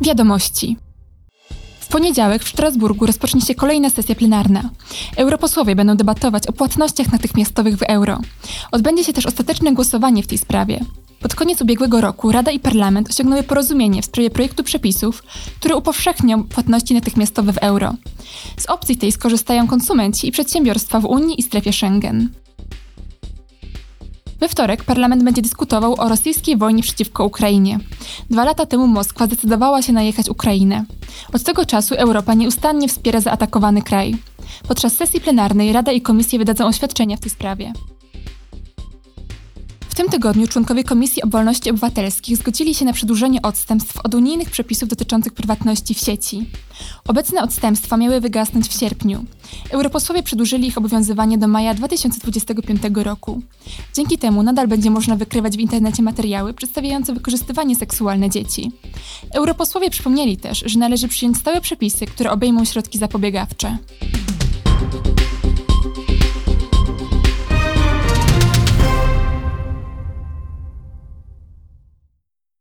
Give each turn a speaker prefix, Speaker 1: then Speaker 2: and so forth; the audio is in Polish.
Speaker 1: Wiadomości. W poniedziałek w Strasburgu rozpocznie się kolejna sesja plenarna. Europosłowie będą debatować o płatnościach natychmiastowych w euro. Odbędzie się też ostateczne głosowanie w tej sprawie. Pod koniec ubiegłego roku Rada i Parlament osiągnęły porozumienie w sprawie projektu przepisów, które upowszechnią płatności natychmiastowe w euro. Z opcji tej skorzystają konsumenci i przedsiębiorstwa w Unii i strefie Schengen. We wtorek parlament będzie dyskutował o rosyjskiej wojnie przeciwko Ukrainie. Dwa lata temu Moskwa zdecydowała się najechać Ukrainę. Od tego czasu Europa nieustannie wspiera zaatakowany kraj. Podczas sesji plenarnej Rada i Komisje wydadzą oświadczenia w tej sprawie. W tym tygodniu członkowie Komisji o Obywatelskich zgodzili się na przedłużenie odstępstw od unijnych przepisów dotyczących prywatności w sieci. Obecne odstępstwa miały wygasnąć w sierpniu. Europosłowie przedłużyli ich obowiązywanie do maja 2025 roku. Dzięki temu nadal będzie można wykrywać w internecie materiały przedstawiające wykorzystywanie seksualne dzieci. Europosłowie przypomnieli też, że należy przyjąć stałe przepisy, które obejmą środki zapobiegawcze.